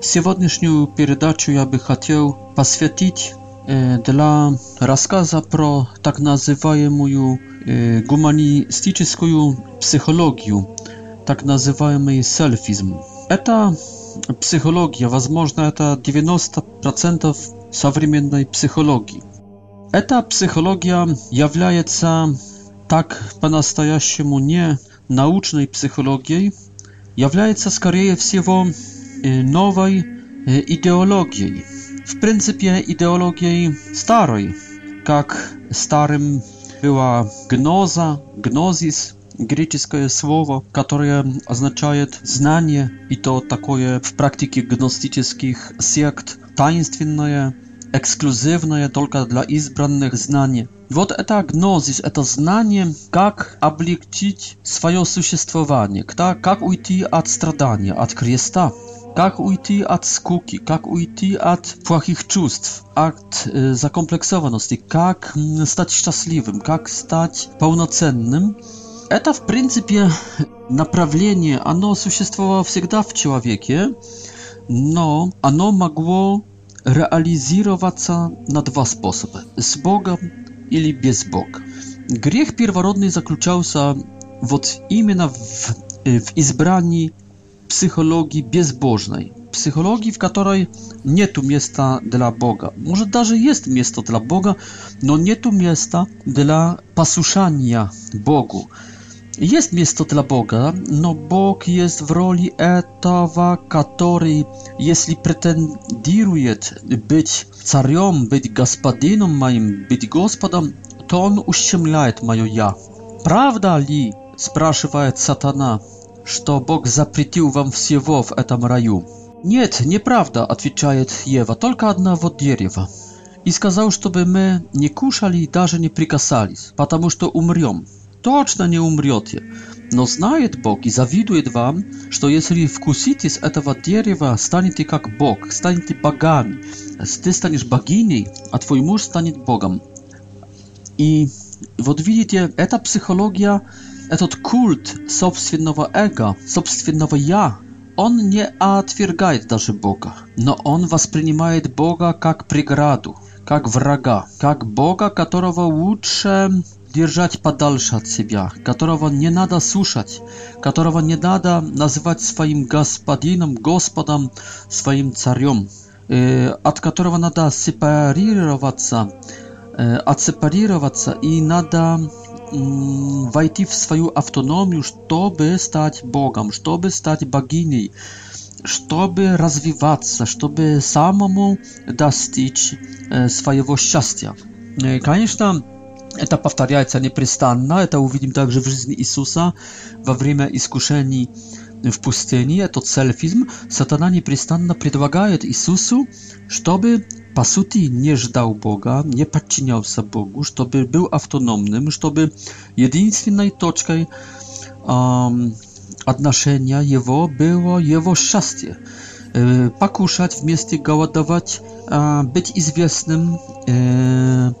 сегодняшнюю передачу я бы хотел посвятить dla рассказа про tak называемую гуманистическую психологию, так называемый сельфизм. Это психология, возможно, это 90% современной психологии. Эта психология является так по-настоящему не научной психологией, является скорее всего Y, nowej y, ideologii. W pryncypie ideologii starej, jak starym była gnoza, gnosis greckie słowo, które oznacza znanie i to takie w praktyce gnostycznych sekt, tajemnicze, ekskluzywne tylko dla izbranych znanie. Wod Вот это гнозис, это знание, как облегчить свое существование, как уйти от страдания, от креста. Как уйти от скуки? Как уйти от плохих чувств? От э, закомплексованности? Как стать счастливым? Как стать полноценным? Это, в принципе, направление, оно существовало всегда в человеке, но оно могло реализироваться на два способа – с Богом или без Бога. Грех первородный заключался вот именно в, в избрании psychologii bezbożnej. Psychologii, w której nie tu miejsca dla Boga. Może nawet jest miejsce dla Boga, no nie tu miejsca dla pasuszania Bogu. Jest miejsce dla Boga, no Bóg jest w roli etawa, który, jeśli pretenduje być carem, być gospodynem moim, być gospodem, to on uściemlaje moje ja. Prawda li, spraszywa satana, что Бог запретил вам всего в этом раю». «Нет, неправда», — отвечает Ева, — «только одного дерева». И сказал, чтобы мы не кушали и даже не прикасались, потому что умрем. Точно не умрете. Но знает Бог и завидует вам, что если вкусите с этого дерева, станете как Бог, станете богами. Ты станешь богиней, а твой муж станет Богом. И вот видите, эта психология Этот культ собственного эго, собственного «я» Он не отвергает даже Бога, но он воспринимает Бога как преграду, как врага, как Бога, которого лучше держать подальше от себя, которого не надо слушать, которого не надо называть своим господином, господом, своим царем, э, от которого надо сепарироваться, э, отсепарироваться и надо войти в свою автономию, чтобы стать Богом, чтобы стать богиней, чтобы развиваться, чтобы самому достичь э, своего счастья. Э, конечно, это повторяется непрестанно, это увидим также в жизни Иисуса во время искушений в пустыне, это цель фильм, сатана непрестанно предлагает Иисусу, чтобы Pasuti nie ждал Boga, nie podczyniался Bogu, żeby był autonomnym, żeby jedyną точką um, odnoszenia jego było jego szczęście. E, pakuszać w mieście głodować, e, być известnym, e,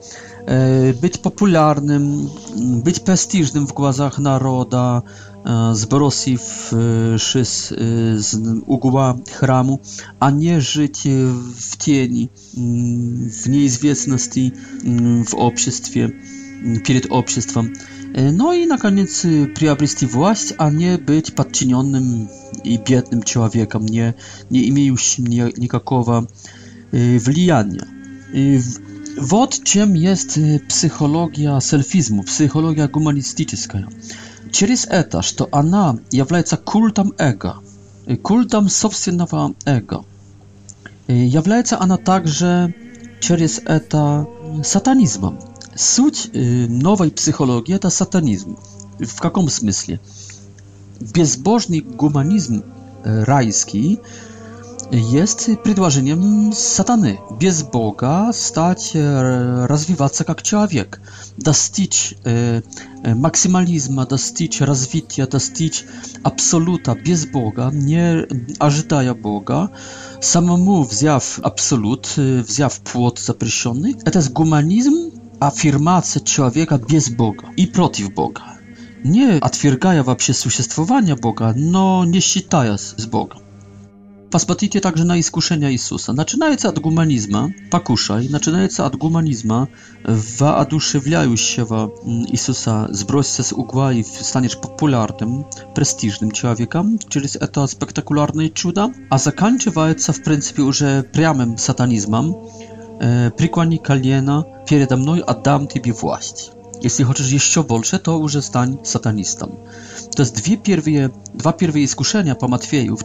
e, być popularnym, być prestiżnym w głazach narodu zbrosi wszy z, z ugła chramu, a nie żyć w cieni, w niezwiedzności, w obszestwie, przed obszestwem. No i na koniec priabristi власть, a nie być podczynionym i biednym człowiekiem, nie, nie imiejącym nikakowa wliania. Wod czym jest psychologia selfizmu, psychologia humanistyczna через это, что она является культом эго, культом собственного эго, является она также через это сатанизмом. Суть новой психологии – это сатанизм. В каком смысле? Безбожный гуманизм райский – jest przedłożeniem satany. Bez Boga stać, e, rozwijać się jak człowiek, dostać e, e maksymalizmu, dostać rozwitia, dostać absoluta bez Boga, nie ażytaja Boga, samemu wziąw absolut, e, wziąw płot zapryszony. To jest humanizm, afirmacja człowieka bez Boga i przeciw Boga. Nie otwierdzając w ogóle Boga, no nie считając z Boga посмотрите также на искушение Иисуса. Начинается от гуманизма, покушай, начинается от гуманизма, воодушевляющего Иисуса, сбросься с угла и станешь популярным, престижным человеком через это спектакулярное чудо, а заканчивается, в принципе, уже прямым сатанизмом. «Преклони колено, передо мной отдам тебе власть». Jeśli chcesz jeszcze więcej, to już stań satanistą to są dwie pierwsze, dwa pierwsze skuszenia po Matwieju, w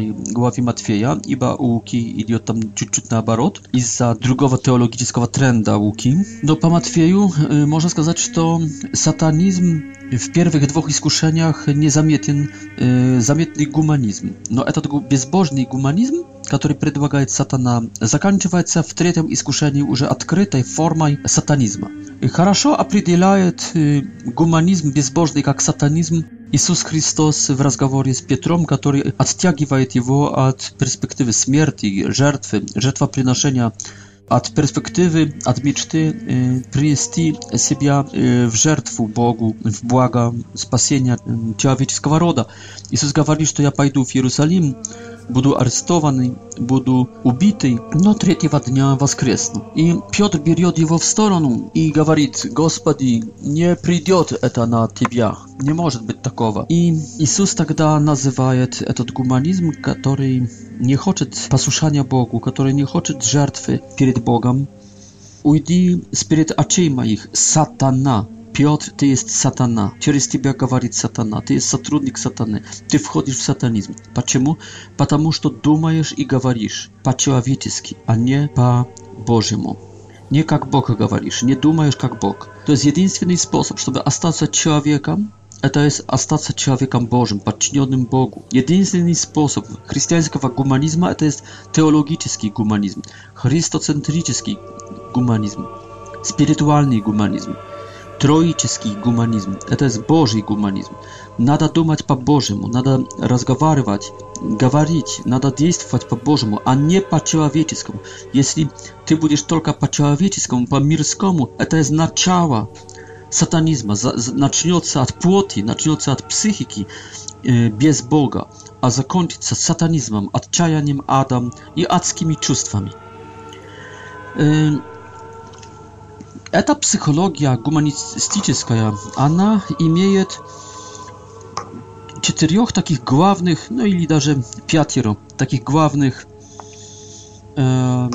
i gławi Matwieja, iba Łuki idzie tam ciut-ciut na barot, i za drugiego teologicznego trenda Łuki. No po Matwieju, y, można сказать, że to satanizm w pierwszych dwóch iskuszeniach nie y, zamietny, e, gumanizm. No, ten bezbożny gumanizm, który przedłagaje satana, zakończywa się w trzecim iskuszeniu już odkrytej formą satanizmu. Хорошо определяет y, гуманизм безбожный как сатанизм Иисус Христос в разговоре с Петром, который оттягивает его от перспективы смерти, жертвы, жертвоприношения od perspektywy, od myśli, y, przynieśli siebie y, w żertwę Bogu, w błaga spasienia y, człowieczeństwa I Jezus mówił, że ja pójdę w Jerozolim, będę aresztowany, będę ubity, no trzeciego dnia wskresnę. I Piotr bierze go w stronę i mówi, Gospodzie, nie przyjdzie to na Ciebie. Nie może być takowa. I Jezus wtedy tak nazywa ten humanizm, który nie chce posłuszania Bogu, który nie chce żartwy przed Bogiem, ujdi z przed oczyma ich, satana. Piotr, ty jest satana. Przez ciebie mówi satana. Ty jest sotrudnik satany. Ty wchodzisz w satanizm. Dlaczego? Потому że думаешь i mówisz po człowieczemu, a nie po Bożemu. Nie jak Boga mówisz, nie думаешь jak Bóg. To jest jedyny sposób, żeby zostać człowiekiem, Это есть остаться человеком Божьим, подчиненным Богу. Единственный способ христианского гуманизма – это есть теологический гуманизм, христоцентрический гуманизм, спиритуальный гуманизм, троический гуманизм. Это есть Божий гуманизм. Надо думать по-божьему, надо разговаривать, говорить, надо действовать по-божьему, а не по-человеческому. Если ты будешь только по-человеческому, по-мирскому, это есть начало satanizma, начнется от плоти, начнется от психики э, без Бога, а закончится сатанизмом, отчаянием адом и адскими чувствами. Э, эта психология гуманистическая, она имеет четырех таких главных, ну или даже пятеро таких главных э,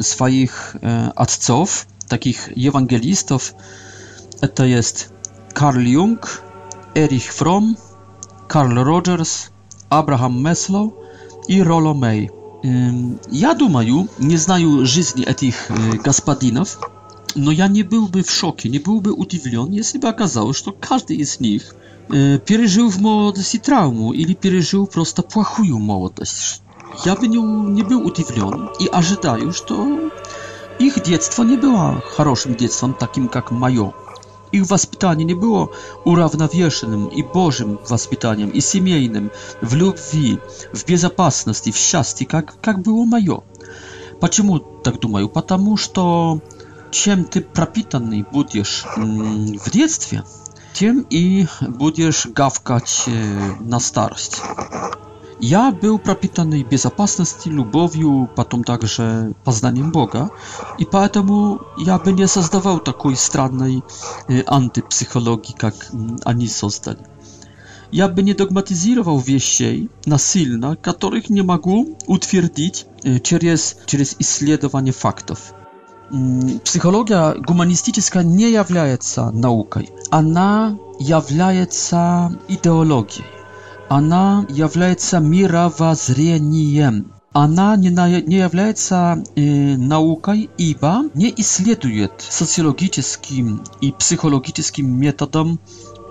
своих э, отцов, таких евангелистов, to jest Karl Jung, Erich Fromm, Carl Rogers, Abraham Maslow i Rollo May. Ja думаю, nie znaju żyzni tych y, gospodinów, no ja nie byłby w szoku, nie byłby udziwiony, jeśli by okazało się, że każdy z nich y, przeżył w młodości traumę ili przeżył prosto płachują młodość. Ja bym nie, nie był udziwiony i ażydaju, że ich dziecko nie było хорошим dzieckiem, takim jak moje. Ich waspitanie nie było urównowieszonym i Bożym waspitaniem, i семейnym, w любви, w bezpieczeństwie, w szczęście, jak, jak było moje. Dlaczego tak думаю? Потому что чем ты пропитанный будешь w детстве, тем i будешь гавкать na э, starość. Я был пропитанный безопасностью, любовью, потом также познанием Бога, и поэтому я бы не создавал такой странной антипсихологии, как они создали. Я бы не догматизировал вещей насильно, которых не могу утвердить через, через исследование фактов. Психология гуманистическая не является наукой, она является идеологией она является мировоззрением. Она не, на, не является э, наукой, ибо не исследует социологическим и психологическим методом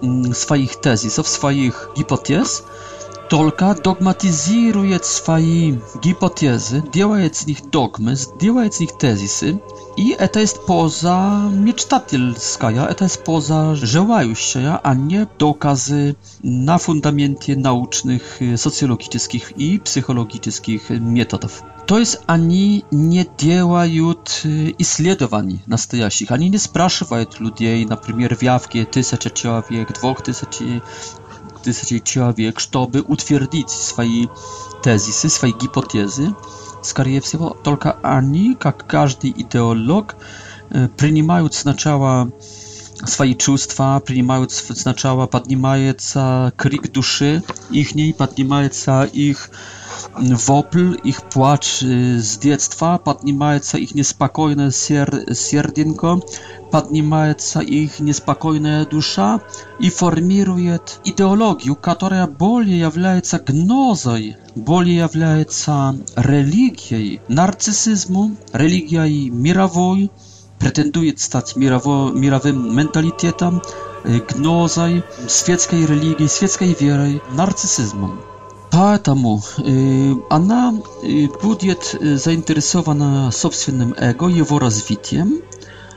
э, своих тезисов, своих гипотез, Tolka dogmatizuje swoje hipotezy, dzieje z nich dogmy, dzieje z nich tezisy i to jest poza miecztatelskaja, to jest poza żelajuścia, a nie dokazy na fundamentie naucznych, e, socjologicznych i psychologicznych metodów. To jest То есть они не делают исследований настоящих, они не спрашивают людей, например, в явке тысяча wiek двух tysięcy dosyć человек, чтобы утвердить свои тезисы, свои гипотезы. Скорее всего, только они, как каждый идеолог, принимают сначала свои чувства, принимают сначала, поднимается крик души их, поднимается их wopl, ich płacz y, z dziecka, podnimające ich niespokojne ser serdinko, podnimające ich niespokojna dusza i formuje ideologię, która bardziej jest gnozą, bardziej jest religią narcyzmu, religią mirowej, pretenduje stać mirowym mentalitetem, y, gnozą, świeckiej religii, świeckiej wierze, narcyzmem. Поэтому э, она будет заинтересована собственным эго, его развитием,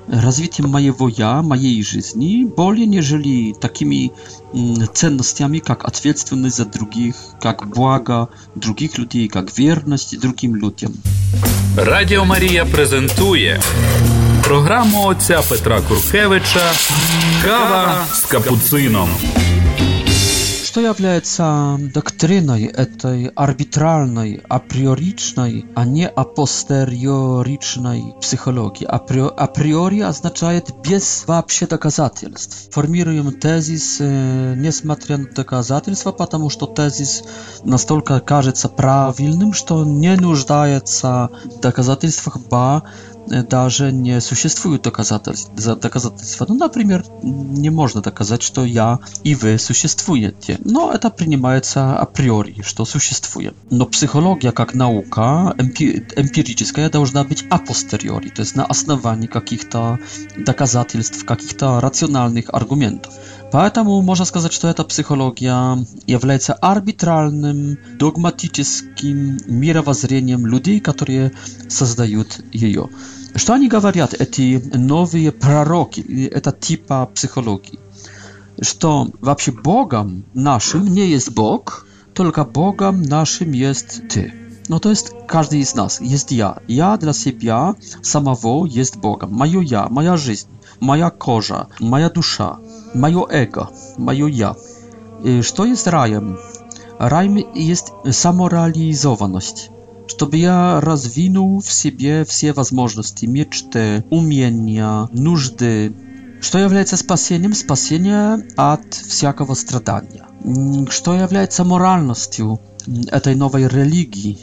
развитием моего я, моей жизни, более нежели такими ценностями, как ответственность за других, как благо других людей, как верность другим людям. Радіо Марія презентує програму отця Петра Куркевича Кава з капуцином что является доктриной этой арбитральной, априоричной, а не апостериоричной психологии. Апри... Априори означает без вообще доказательств. Формируем тезис, несмотря на доказательства, потому что тезис настолько кажется правильным, что не нуждается в доказательствах, ба, даже не существует доказательств, доказательства. Ну, например, не можно доказать, что я и вы существуете. Но это принимается априори, что существует. Но психология как наука эмпи эмпирическая должна быть апостериори, то есть на основании каких-то доказательств, каких-то рациональных аргументов. Поэтому можно сказать, что эта психология является арбитральным, догматическим мировоззрением людей, которые создают ее. Что они говорят, эти новые пророки, это типа психологии? Что вообще Богом нашим не есть Бог, только Богом нашим есть Ты. No to jest każdy z nas, jest ja. Ja dla siebie samego jest Bogiem. Moje ja, moja życie, moja koża, moja dusza, moje ego, moje ja. Co y, jest rajem? Rajem jest samorealizowaność чтобы я развинул в себе все возможности, мечты, умения, нужды. Что является спасением? Спасение от всякого страдания. Что является моральностью этой новой религии?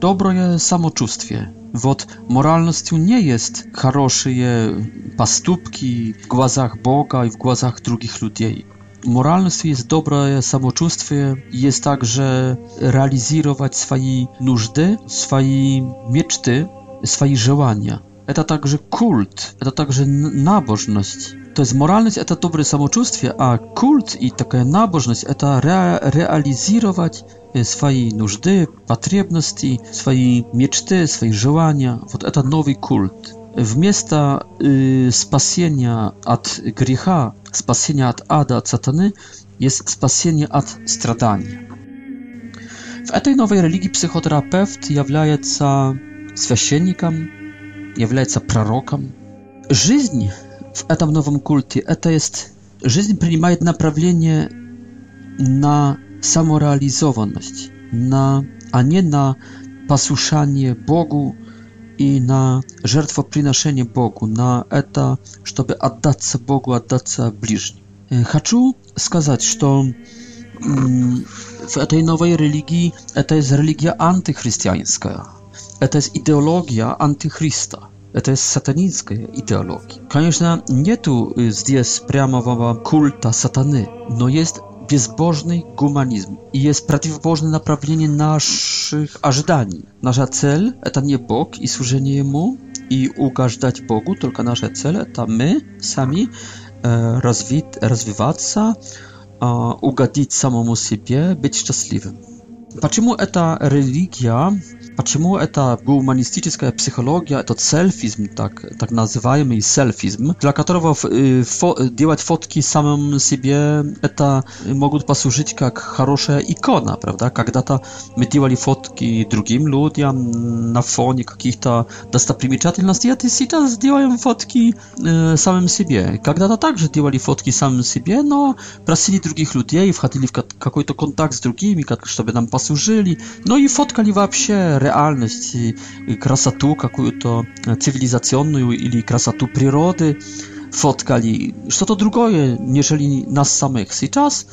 Доброе самочувствие. Вот моральностью не есть хорошие поступки в глазах Бога и в глазах других людей. Moralność jest dobre samoczuwstwie, jest także realizować swoje nużdy, swoje mieczty, swoje żołania. To także kult, to także nabożność. To jest moralność, to jest dobre samoczuwstwie, a kult i taka nabożność to jest realizować e, swoje nużdy, potrzebności, swoje mieczty, swoje żołania. To nowy kult. W miejsca y, spasienia od grzecha Спасение от ада, от сатаны, jest спасение от страдания. В этой новой религии психотерапевт является священником, является пророком. Жизнь в этом новом культе, это есть, жизнь принимает направление на самореализованность, на, а не на послушание Богу, i na żertwoprinoszenie Bogu, na eta, żeby oddać się Bogu, oddać się bliźni. E, Chcę skazać, że mm, w tej nowej religii e, to jest religia antychrystiańska. E, to jest ideologia antychrista, To jest satanicka ideologia. Oczywiście nie tu jest prawdziwego kulta satany, no jest безбожный гуманизм и есть противоположное направление наших ожиданий. Наш цель – это не Бог и служение Ему, и угождать Богу, только наша цель – это мы сами э, развить, развиваться, э, угодить самому себе, быть счастливым. Почему эта религия, почему эта гуманистическая психология, этот селфизм, так, так называемый селфизм, для которого фо делать фотки самым себе, это могут послужить как хорошая икона, правда? Когда-то мы делали фотки другим людям на фоне каких-то достопримечательностей, а ты сейчас делаем фотки э, самим себе. Когда-то также делали фотки самим себе, но просили других людей, входили в какой-то контакт с другими, как, чтобы нам послужить posłużyli. No i fotkali się realność, y, y, krasatu, jaką to e, cywilizacyjną, ili krasatu przyrody. Fotkali, co to drugoje, jeżeli nas samych. I czas.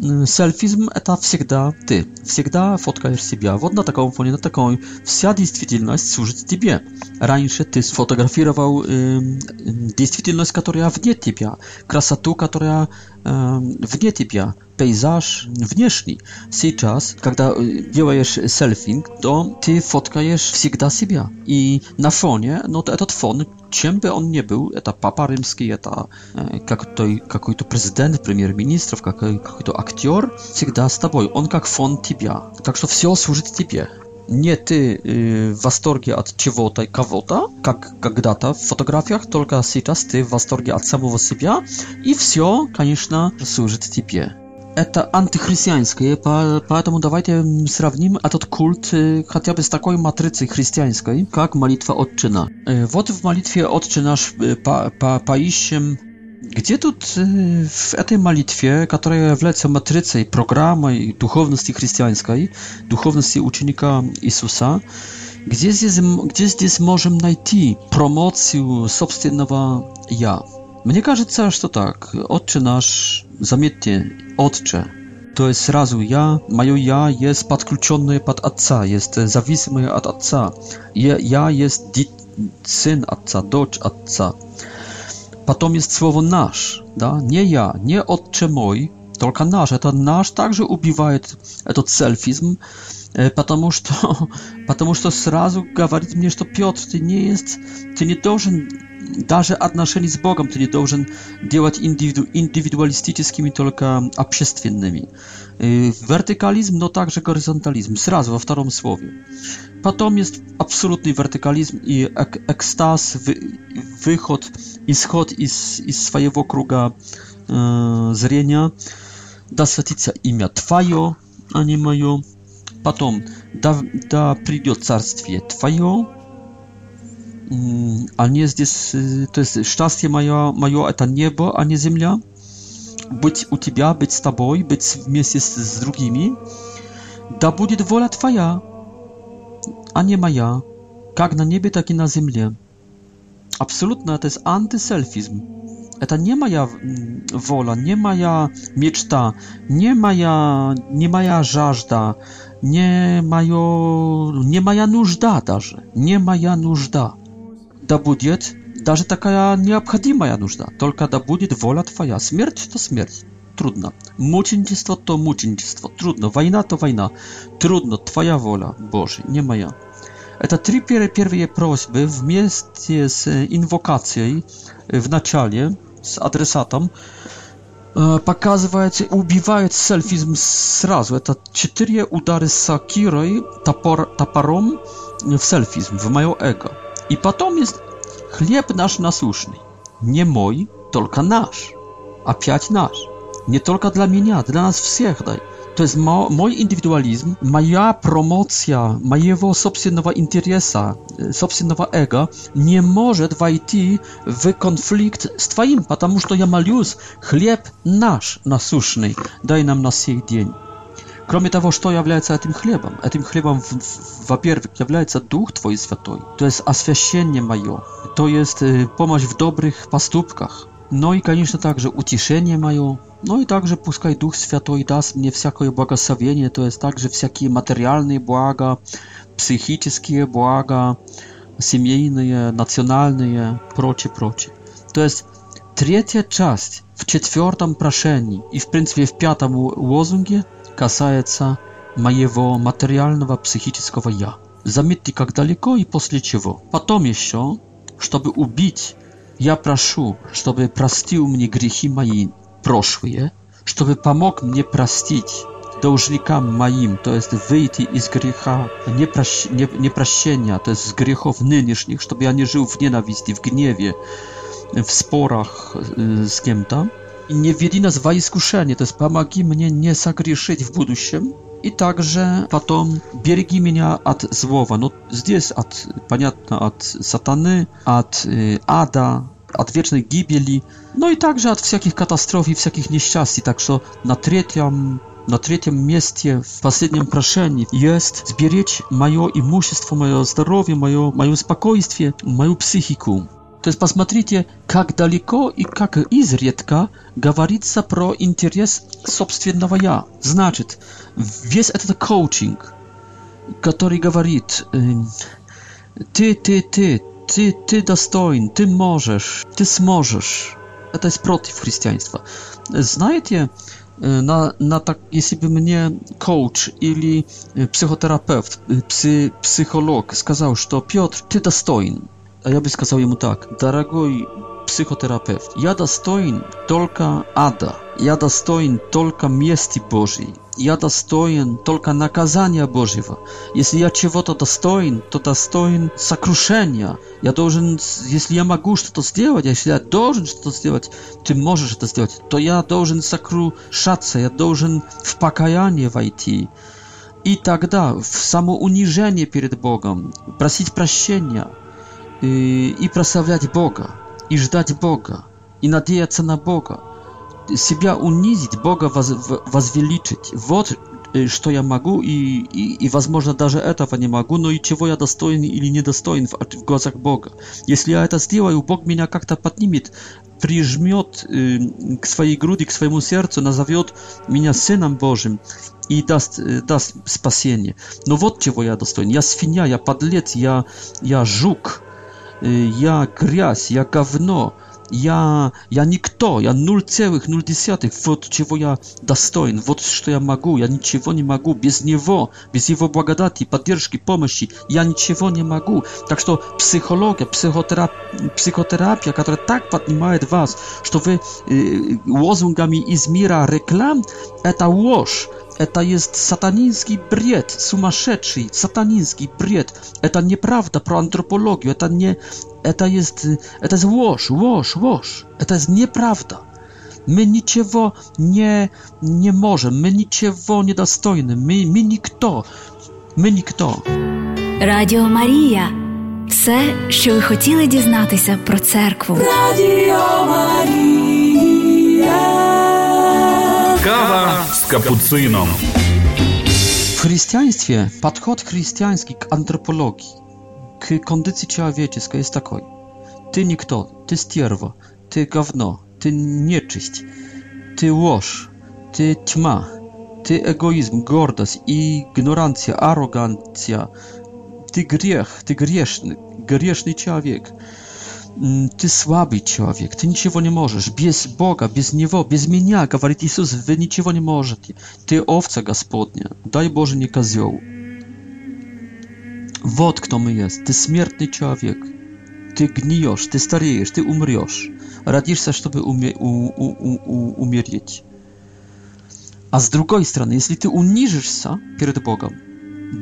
Сельфизм — это всегда ты, всегда фоткаешь себя. Вот на таком фоне, на такой. Вся действительность служит тебе. Раньше ты сфотографировал э, действительность, которая вне тебя, красоту, которая э, вне тебя, пейзаж внешний. Сейчас, когда делаешь селфинг, то ты фоткаешь всегда себя. И на фоне, но ну, этот фон чем бы он ни был, это папа римский, это э, какой-то, какой-то президент, премьер-министр, какой, какой-то актер, всегда с тобой. Он как фон тебя. Так что все служит тебе. Не ты э, в восторге от чего-то и кого-то, как когда-то в фотографиях, только сейчас ты в восторге от самого себя. И все, конечно, служит тебе это антихристианское, поэтому давайте сравним этот культ хотя бы с такой матрицей христианской, как молитва Отчина. Вот в молитве Отчина по, по, поищем gdzie tu y, w tej modlitwie, która wleca matrycą programu duchowności chrześcijańskiej, duchowności ucznika Jezusa, gdzie, gdzie, gdzie możemy znaleźć promocję własnego ja? Мне кажется, что так. Отче наш, заметьте, Отче, to jest razu ja, moje ja jest podключone pod Ojca, jest zawisłe od Ojca. Ja jest syn Ojca, docz Ojca. Потом jest słowo nasz, да? nie ja, nie Отче mój, только наш. Это наш также убивает этот сельфизм, потому что, потому что сразу говорит мне, что Петр, ты не, есть, ты не должен даже отношений с Богом ты не должен делать индивиду, индивидуалистическими, только общественными. Вертикализм, но также горизонтализм, сразу во втором слове. Потом есть абсолютный вертикализм и эк экстаз, вы, выход, исход из, из своего круга э, зрения. Да святится имя Твое, а не мое. Потом, да, да придет царствие Твое, они здесь, то есть счастье мое, мое это небо, а не земля. Быть у тебя, быть с тобой, быть вместе с, с другими. Да будет воля твоя, а не моя, как на небе, так и на земле. Абсолютно это есть антисельфизм. Это не моя воля, не моя мечта, не моя, не моя жажда, не, мое, не моя нужда даже, не моя нужда да будет даже такая необходимая нужда. Только да будет воля твоя. Смерть то смерть. Трудно. Мученичество то мученичество. Трудно. Война то война. Трудно. Твоя воля, Боже, не моя. Это три первые просьбы вместе с инвокацией в начале с адресатом показывает, убивает сельфизм сразу. Это четыре удары сакирой, топор, топором в сельфизм, в мое эго. I potem jest chleb nasz nasuszny. Nie mój, tylko nasz. A piać nasz. Nie tylko dla mnie, dla nas wszystkich daj. To jest mój indywidualizm, moja promocja, mojego własnego interesa, własnego ego nie może wejść w konflikt z twoim, ponieważ ja maliusz chleb nasz nasuszny daj nam na dzień. Кроме того, что является этим хлебом? Этим хлебом, во-первых, является Дух Твой Святой, то есть освящение мое, то есть помощь в добрых поступках, no i конечно także uciszenie mają, no i także puskaj Duch Święty da mnie wszelkie błogosławienie, to jest także wszelkie materialne błaga, psychiczne błaga, семейные, национальные, прочее, прочее. То есть третья часть в четвертом прошении и в принципе в пятом лозунге – касается моего материального психического «я». Заметьте, как далеко и после чего. Потом еще, чтобы убить, я прошу, чтобы простил мне грехи мои прошлые, чтобы помог мне простить должникам моим, то есть выйти из греха непрощ... не... непрощения, то есть с грехов нынешних, чтобы я не жил в ненависти, в гневе, в спорах с кем-то, i nie wiedzi na zwaje skuszenie, to jest pomagi mnie nie zagrzeszyć w budusiem i także potem biergi mnie od złowa, no zdjęs od, понятно, od satany, od y, ada, od wiecznej gibieli, no i także od wszelkich katastrof i wszelkich nieszczęści, tak że na trzecim na trzecim miejscu w ostatnim proszeniu jest zbierzeć moje imuśstwo, moje zdrowie, moje, moje spokojstwie, moją psychikę. То есть посмотрите, как далеко и как изредка говорится про интерес собственного «я». Значит, весь этот коучинг, который говорит эм, «ты, ты, ты, ты, ты достоин, ты можешь, ты сможешь», это против христианства. Знаете, э, на, на так, если бы мне коуч или э, психотерапевт, э, пси, психолог сказал, что «Петр, ты достоин», а я бы сказал ему так, дорогой психотерапевт, я достоин только ада, я достоин только мести Божьей, я достоин только наказания Божьего. Если я чего-то достоин, то достоин сокрушения. Я должен, если я могу что-то сделать, а если я должен что-то сделать, ты можешь это сделать, то я должен сокрушаться, я должен в покаяние войти. И тогда в самоунижение перед Богом, просить прощения – и, и прославлять Бога, и ждать Бога, и надеяться на Бога, себя унизить, Бога воз, возвеличить. Вот э, что я могу, и, и, и, возможно, даже этого не могу, но и чего я достоин или недостоин в, в глазах Бога. Если я это сделаю, Бог меня как-то поднимет, прижмет э, к своей груди, к своему сердцу, назовет меня Сыном Божьим и даст, э, даст спасение. Но вот чего я достоин. Я свинья, я подлец, я, я жук, Y, ja grязь, ja gówno, ja, ja nikto, ja 0,0, wot czego ja dostojn, wot co ja mogę, ja niczego nie mogę, bez niego, bez jego błagadati, podpierzki, pomocy, ja niczego nie mogę. Tak że psychologia, psychoterapia, psychoterapia, która tak podnima was, że wy y, y, łozungami e, reklam, to łoż. Eta jest sataniński bried, sumaszeczy, sataniński bried. Eta nieprawda pro antropologię, eta nie, eta jest, eta jest łoż, łoż, łoż. Eta jest nieprawda. My niczego nie, nie możemy, my niczego niedostojny, my, my kto. my kto. Radio Maria. Все, що ви хотіли дізнатися про церкву. Радіо Марія! Kawa z kapucyną. W chrześcijaństwie podchod chrześcijański k antropologii, k kondycji człowieczeskiej jest taki. Ty nikto, ty stierwo, ty gawno, ty nieczyść, ty łoż, ty tma, ty egoizm, gordość, ignorancja, arogancja, ty grzech, ty grzeszny, grzeszny człowiek – ty słaby człowiek, ty ничего не можешь. Без Бога, без Него, без меня, говорит Иисус, вы ничего не можете. Ты овца Господня, дай Боже не козел. Вот кто мы есть. Ты смертный человек. Ты гниешь, ты стареешь, ты умрешь. Родишься, чтобы уме, у, у, у, умереть. А с другой стороны, если ты унижишься перед Богом,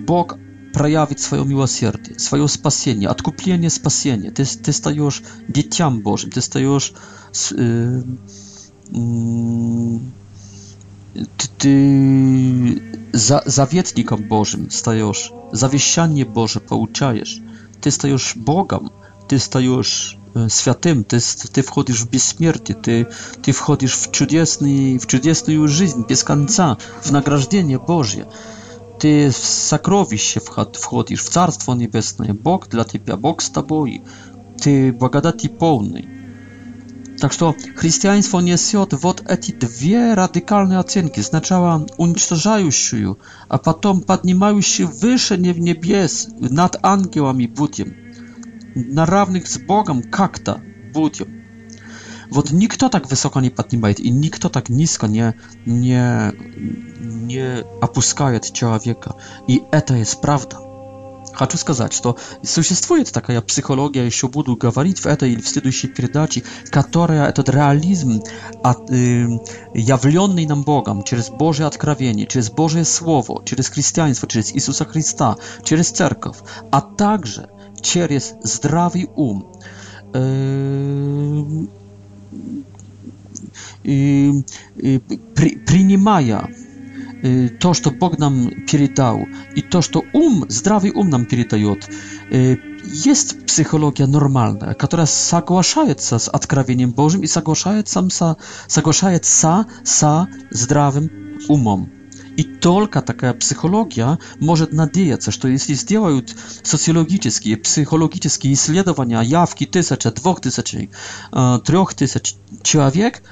Бог проявить свое милосердие, свое спасение, откупление, спасение. Ты, ты стаешь детям Божьим, ты стаешь... Э, э, ты, ты за, заветником Божьим стаешь, завещание Божие получаешь, ты стаешь Богом, ты стаешь святым, ты, ты входишь в бессмертие, ты, ты входишь в, чудесный, в чудесную жизнь без конца, в награждение Божье. Ты в сокровище входишь, в Царство Небесное. Бог для тебя, Бог с тобой. Ты благодати полный. Так что христианство несет вот эти две радикальные оценки. Сначала уничтожающую, а потом поднимающую выше в небес, над ангелами будем. На равных с Богом как-то будем. Вот никто так высоко не поднимает, и никто так низко не, не, не опускает человека. И это есть правда. Хочу сказать, что существует такая психология, еще буду говорить в этой или в следующей передаче, которая этот реализм, от, э, явленный нам Богом через Божье откровение, через Божье Слово, через христианство, через Иисуса Христа, через церковь, а также через здравый ум, э, принимая то, что Бог нам передал, и то, что ум, здравый ум нам передает, есть психология нормальная, которая соглашается с откровением Божьим и соглашается, соглашается со здравым умом. И только такая психология может надеяться, что если сделают социологические, психологические исследования, явки тысяча, двух тысяч, трех тысяч человек,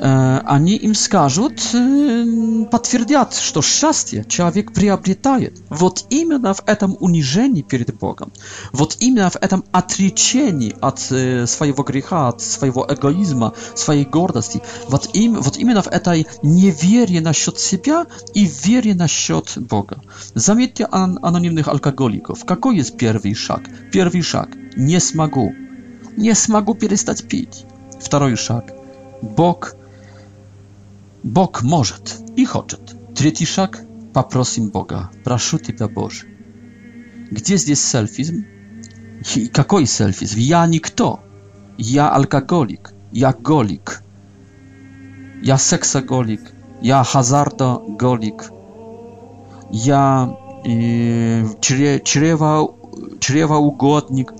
Э, они им скажут, э, подтвердят, что счастье человек приобретает. Вот именно в этом унижении перед Богом, вот именно в этом отречении от э, своего греха, от своего эгоизма, своей гордости, вот, им, вот именно в этой неверии насчет себя и вере насчет Бога. Заметьте ан анонимных алкоголиков. Какой есть первый шаг? Первый шаг – не смогу. Не смогу перестать пить. Второй шаг – Бог – Bóg może i chce. Trzeci szak, poprosim Boga, proszę Ciebie Boże. Gdzie jest selfizm? I jaki selfizm? Ja to. Ja alkoholik. Ja golik. Ja seksagolik. Ja hazardo golik. Ja czrewa y, e, ugodnik.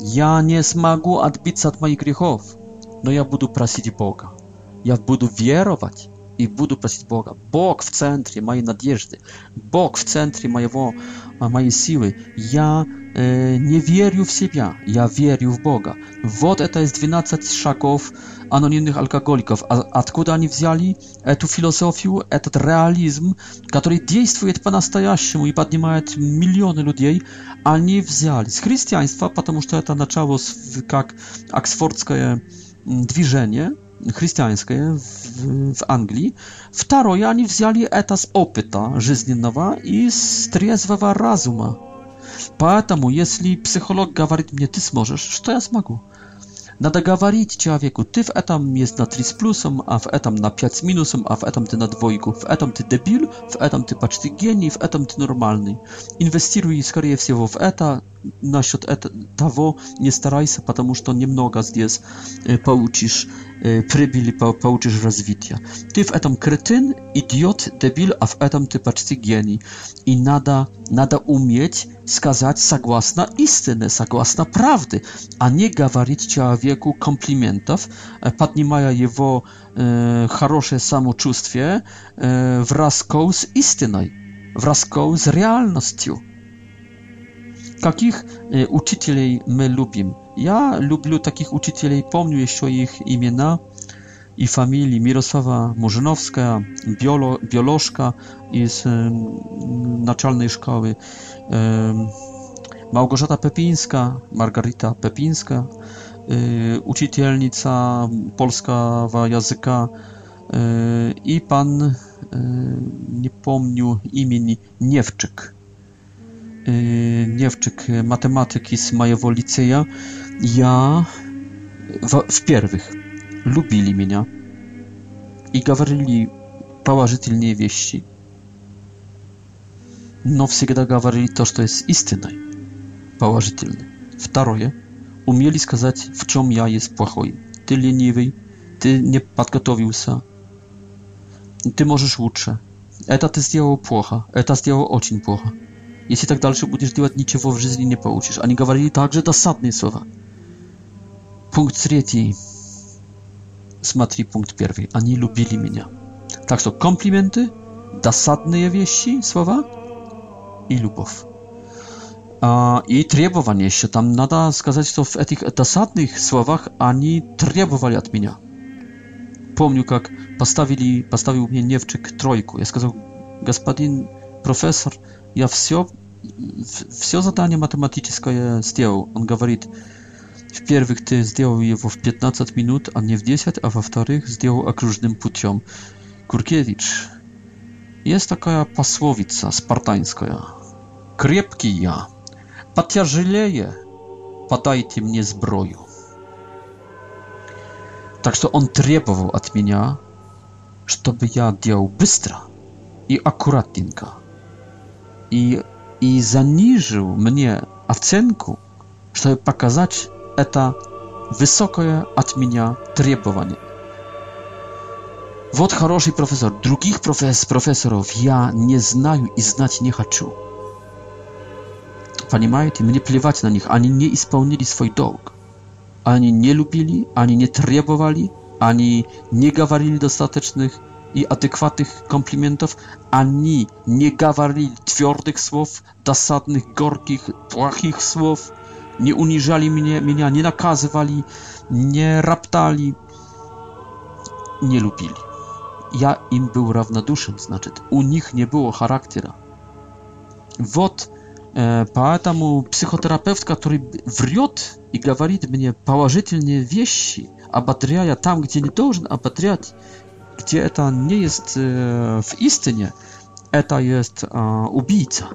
Ja nie smagu odbić od moich grzechów. No ja będę prosić Boga. Ja będę wierować и буду просить Бога. Бог в центре моей надежды, Бог в центре моего, моей силы. Я э, не верю в себя, я верю в Бога. Вот это из 12 шагов анонимных алкоголиков. А откуда они взяли эту философию, этот реализм, который действует по-настоящему и поднимает миллионы людей, они взяли с христианства, потому что это началось как оксфордское движение – христианское в, в Англии. Второе, они взяли это с опыта жизненного и с трезвого разума. Поэтому, если психолог говорит мне, ты сможешь, что я смогу? Надо говорить человеку, ты в этом есть на 3 с плюсом, а в этом на 5 с минусом, а в этом ты на двойку, в этом ты дебил, в этом ты почти гений, в этом ты нормальный. Инвестируй, скорее всего, в это, насчет это, того не старайся, потому что немного здесь э, получишь прибыли по получишь развитие. Ты в этом кретин, идиот, дебил, а в этом ты почти гений. И надо, надо уметь сказать согласно истине, согласно правды, а не говорить человеку комплиментов, поднимая его э, хорошее самочувствие э, в раскол с истиной, в раскол с реальностью takich e, my lubimy. Ja lubię takich uczycieli, pamiętam jeszcze ich imiona i familii. Mirosława Murzynowska, biolo, biolożka z e, naczelnej szkoły, Małgorzata Pepińska, Margarita Pepińska, e, uczycielnica polskiego języka i pan, e, nie imieni, Niewczyk dziewczyk y, y, matematyki z mojego liceja, ja w, w pierwszych lubili mnie i gawarili poważne wieści. No, wsegda gawarili to, co jest istynne, poważne. Второе, umieli skazać w czym ja jest płachoj. Ty leniwy, ty nie podgotowił się, ty możesz lepiej. Это ты сделал плохо, это сделал очень плохо. Jeśli tak dalej będziesz działać, niczego w życiu nie pouczysz. Oni mówili także dosadne słowa. Punkt trzeci. Smatry punkt pierwszy. Oni lubili mnie. Tak to komplimenty, dosadne wieści, słowa i lubów. A, I требование jeszcze. Tam nada skazać to w tych dosadnych słowach, ani требовали od mnie. Помню, как поставили, поставил мне Невчик тройку. Я сказал, господин профессор, я все, все задание математическое сделал. Он говорит, в-первых, ты сделал его в 15 минут, а не в 10, а во-вторых, сделал окружным путем. Куркевич, jest taka posłowica spartańska. Krepki ja, потяжелее, подайте мне zbroju. Так что он требовал от меня, чтобы я делал быстро и аккуратненько и, и занижил мне оценку, чтобы показать это высокое от меня требование. Вот хороший профессор. Других профес профессоров я не знаю и знать не хочу. Понимаете, мне плевать на них. Они не исполнили свой долг. Они не любили, они не требовали, они не говорили достаточных i adekwatnych komplimentów, ani nie gawarli twardych słów, dosadnych, gorkich, płachich słów, nie uniżali mnie, mnie nie nakazywali, nie raptali, nie lubili. Ja im był równoduszem, znaczy u nich nie było charaktera. Wot, e, поэтому psychoterapeutka, który wriot i gawarit mnie położytelnie wieści, a bateria tam, gdzie nie должен, a gdzie eta nie jest e, w istnie, eta jest e, ubica. E,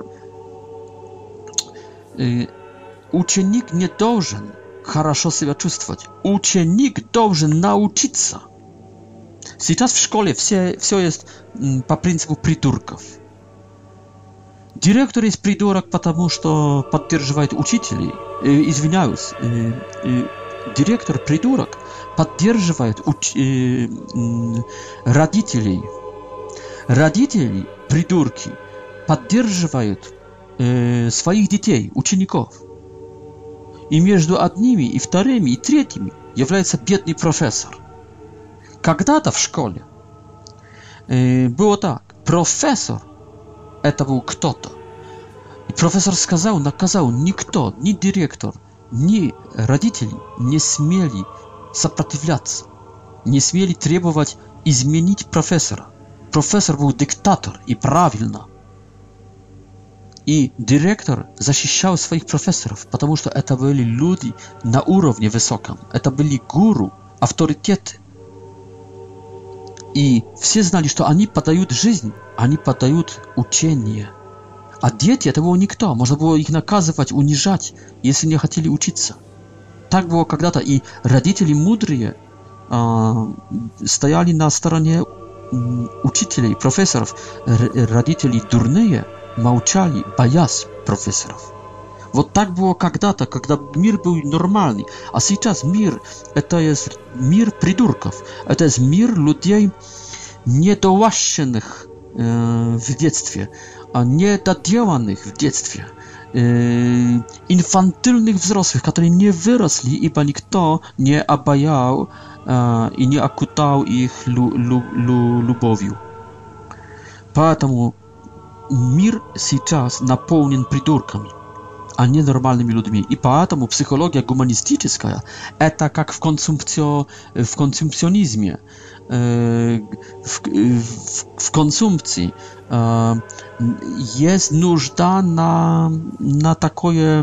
uczennik nie должен хорошо себя чувствовать. Uczennik должен nauczyć Teraz w szkole wszystko jest mm, po principu priturków. Dyrektor jest pridurak, потому что поддерживает I Извиняюсь. dyrektor придурок, поддерживает уч- э- э- родителей. Родители, придурки, поддерживают э- своих детей, учеников. И между одними, и вторыми, и третьими является бедный профессор. Когда-то в школе э- было так. Профессор это был кто-то. И профессор сказал, наказал, никто, ни директор, ни родители не смели сопротивляться, не смели требовать изменить профессора. Профессор был диктатор, и правильно. И директор защищал своих профессоров, потому что это были люди на уровне высоком. Это были гуру, авторитеты. И все знали, что они подают жизнь, они подают учение. А дети этого никто. Можно было их наказывать, унижать, если не хотели учиться. Tak było kiedyś i и родители мудрые а, стояли на стороне учителей, профессоров. Родители дурные молчали, боясь профессоров. Вот так было когда-то, когда мир был нормальный. А сейчас мир – это есть мир придурков. Это есть мир людей, недолащенных э, в детстве, а недоделанных в детстве – Yy, infantylnych wzrostów, które nie wyrosły i pan kto nie abajał e, i nie akutał ich lu, lu, lu, lubowiu. Dlatego mir teraz napełnien pridurkami, a nie normalnymi ludźmi. I dlatego psychologia humanistyczna, e, to jak w, konsumpcjo, w konsumpcjonizmie, Y, w, y, w, w konsumpcji y, jest нужда na na takie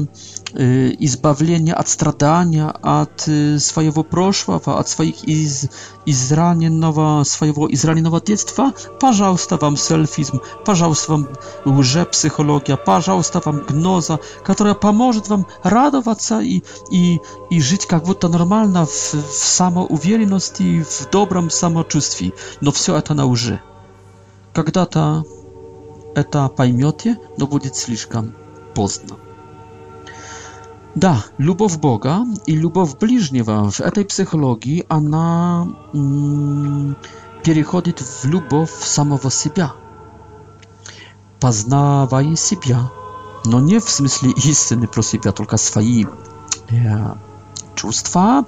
избавление от страдания, от своего прошлого, от своих из, израненного, своего израненного детства, пожалуйста, вам сельфизм, пожалуйста, вам лжепсихология, пожалуйста, вам гноза, которая поможет вам радоваться и, и, и жить как будто нормально в, в самоуверенности, в добром самочувствии. Но все это на лжи. Когда-то это поймете, но будет слишком поздно. Да, любовь Бога и любовь ближнего в этой психологии, она переходит в любовь самого себя. Познавая себя, но не в смысле истины про себя, только свои э, чувства,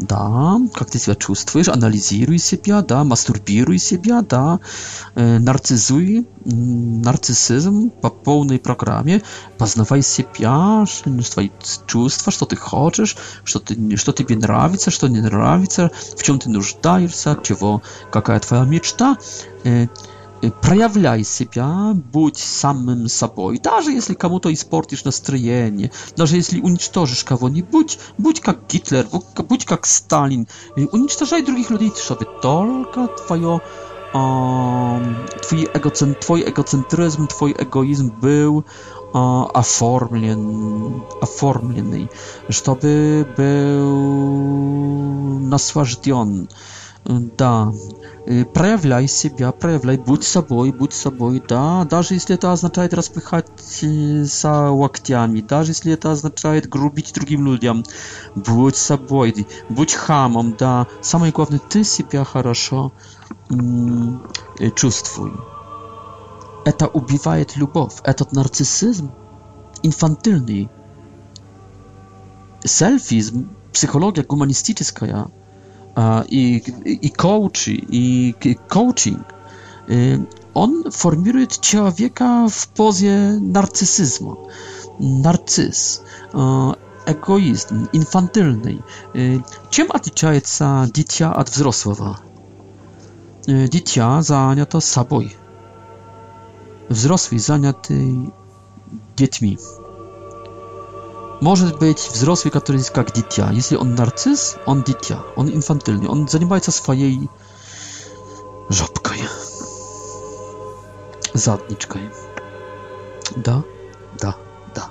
да, как ты себя чувствуешь, анализируй себя, да, мастурбируй себя, да, э, нарцизуй, нарциссизм по полной программе, познавай себя, свои чувства, что ты хочешь, что, ты, что тебе нравится, что не нравится, в чем ты нуждаешься, чего, какая твоя мечта, э, проявляй себя, будь самым собой. Даже если кому-то испортишь настроение, даже если уничтожишь кого-нибудь, будь как Гитлер, будь как Сталин. Уничтожай других людей, чтобы только твое, э, твой, эгоцент, твой эгоцентризм, твой эгоизм был э, оформлен, оформленный, чтобы был наслажден. Да, проявляй себя, проявляй, будь собой, будь собой, да, даже если это означает распыхать за локтями, даже если это означает грубить другим людям, будь собой, будь хамом, да, самое главное, ты себя хорошо чувствуй. Это убивает любовь, этот нарциссизм инфантильный, селфизм, психология гуманистическая – i, i coaching, y, on formuje człowieka w pozycji narcyzmu. Narcyz, y, egoizm, infantylny. Y, czym odliczają się dzieci wzrosła wzrosłego? Dzieci zajmują to sobą. Wzrosły zajmują dziećmi. Может быть взрослый, который как дитя. Если он нарцисс, он дитя, он инфантильный, он занимается своей жопкой, задничкой. Да, да, да.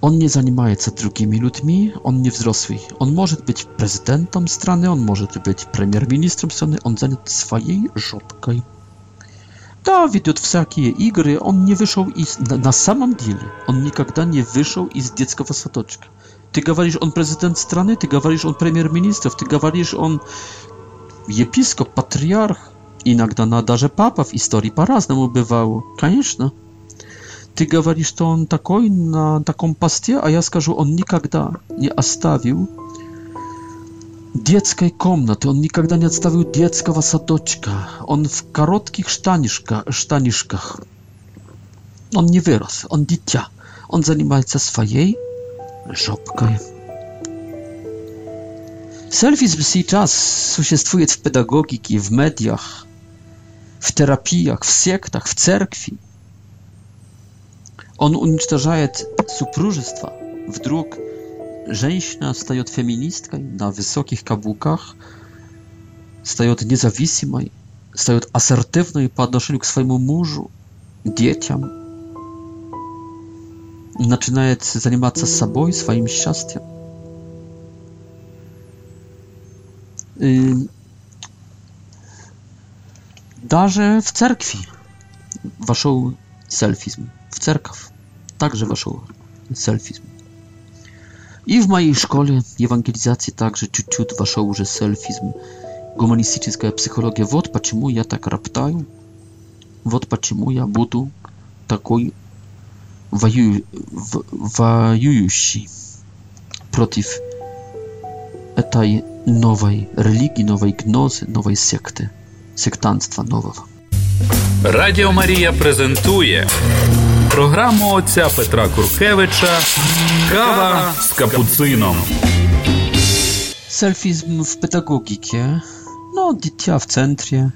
Он не занимается другими людьми, он не взрослый. Он может быть президентом страны, он может быть премьер-министром страны, он занят своей жопкой. Да, ведет всякие игры, он не вышел из... На, на самом деле, он никогда не вышел из детского садочка. Ты говоришь, он президент страны, ты говоришь, он премьер-министр, ты говоришь, он епископ, патриарх. Иногда на даже папа в истории по-разному бывало, конечно. Ты говоришь, что он такой на таком посте, а я скажу, он никогда не оставил детской комнаты. Он никогда не отставил детского садочка. Он в коротких штанишках, штанишках. Он не вырос, он дитя. Он занимается своей żopkę. Selfizm сейчас существует в педагогике, в mediach, w terapiach, w sektach, w cerkwi. On unicestwiaje supróżystwa. Wdruk Женщина встает феминисткой на высоких каблуках, встает независимой, встает ассертивной по отношению к своему мужу, детям, начинает заниматься собой, своим счастьем. И даже в церкви вошел сельфизм. В церковь также вошел сельфизм. И в моей школе евангелизации также чуть-чуть вошел уже сельфизм, гуманистическая психология. Вот почему я так роптаю, вот почему я буду такой вою... воюющий против этой новой религии, новой гнозы, новой секты, сектантства нового. Радіо Марія презентує програму отця Петра Куркевича Кава с капуцином. Сельфизм в педагогике. Ну, дитя в центре,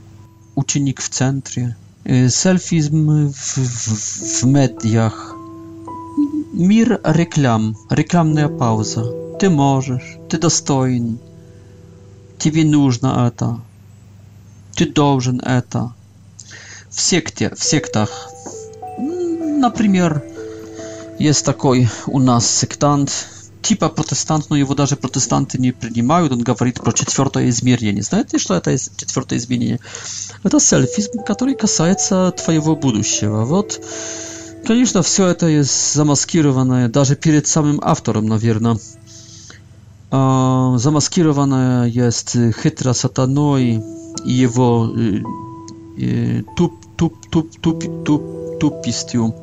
ученик в центре. Э, Сельфизм в, в, в медиях. Мир реклам, рекламная пауза. Ты можешь, ты достоин. Тебе нужно это. Ты должен это. В секте, в сектах. Например, Есть такой у нас сектант, типа протестант, но его даже протестанты не принимают. Он говорит про четвертое измерение. Знаете, что это четвертое изменение? Это сельфизм, который касается твоего будущего. Вот, конечно, все это есть замаскированное, даже перед самым автором, наверное. Замаскированное есть хитро сатаной и его туп, туп, туп, туп, туп, тупостью. Туп,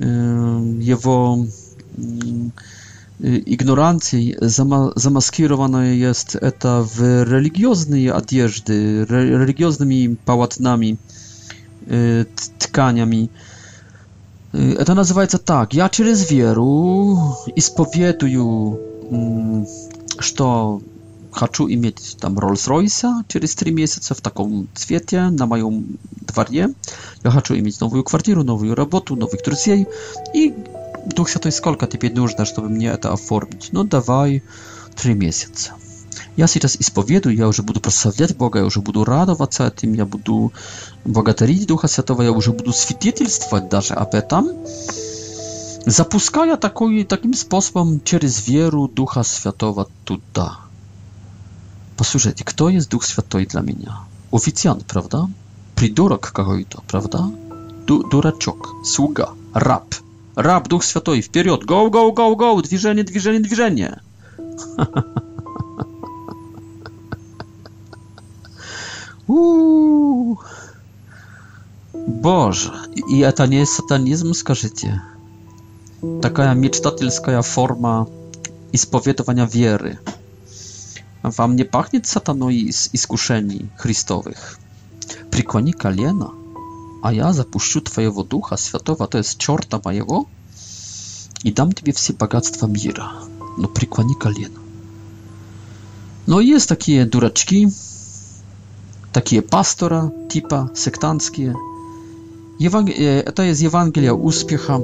Y, jego y, y, ignorancji zamaskirowana jest eta w religioznej odzieży, religioznymi pałatnami, tkaniami. Это называется так. Я через веру że что хочу иметь там Rolls-Royce через три месяца в таком цвете на моем дворе. Я хочу иметь новую квартиру, новую работу, новых друзей. И Дух Святой, сколько теперь нужно, чтобы мне это оформить? Ну, давай три месяца. Я сейчас исповедую, я уже буду прославлять Бога, я уже буду радоваться этим, я буду благодарить Духа Святого, я уже буду свидетельствовать даже об этом, запуская такой, таким способом через веру Духа Святого туда posłuchajcie, kto jest Duch Święty dla mnie? Oficjan, prawda? Pridurok kogoś to, prawda? Du sługa, rap. Rap, Duch Święty, w go, go, go, go, go, dwiżenie, dwiżenie, dwiżenie. Боже, и это не сатанизм, скажите? Такая мечтательская форма исповедования wiery. Wam nie pachnie satanoi z iskuszeni Chrystowych. Прикони колено, а я запущу твоего духа святого, то есть черта моего, и дам тебе все богатства мира. Но преклони колено. Но есть такие дурачки, такие пастора, типа сектантские. Еван... Это из Евангелия успеха.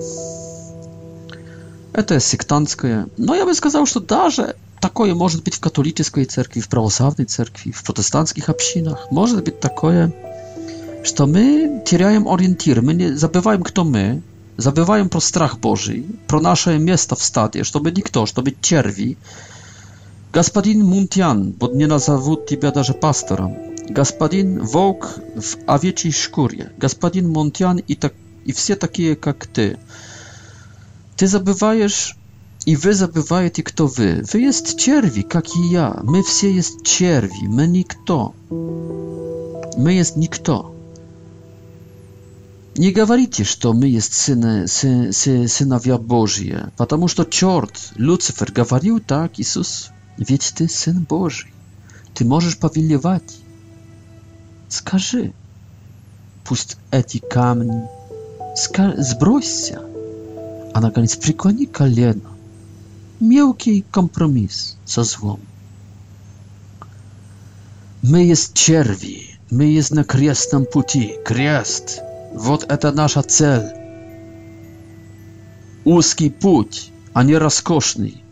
Это сектантское. Но я бы сказал, что даже takie może być w katolickiej cerkwi, w prawosławnej cerkwi, w protestanckich obcinach. Może być takie, że my tracimy orientir, my nie zabywajmy kto my, zabywajmy pro strach Boży, pro nasze miejsca w stadzie, żeby nikt, żeby cierwi. Gospodin Muntian, bo nie na nazwę ciebie nawet pastorem. Gospodin Wołk w awieci szkurie. Gospodin Muntian i tak i wszyscy takie jak ty. Ty zabywajesz И вы забываете, кто вы. Вы есть черви, как и я. Мы все есть черви. Мы никто. Мы есть никто. Не говорите, что мы есть сыны, сы, сы, сыновья Божьи, потому что черт, Люцифер, говорил так, Иисус, ведь ты Сын Божий, ты можешь повелевать. Скажи, пусть эти камни, сбросься, а наконец преклони колено, мелкий компромисс со злом. Мы есть черви, мы есть на крестном пути, крест. Вот это наша цель. Узкий путь, а не роскошный.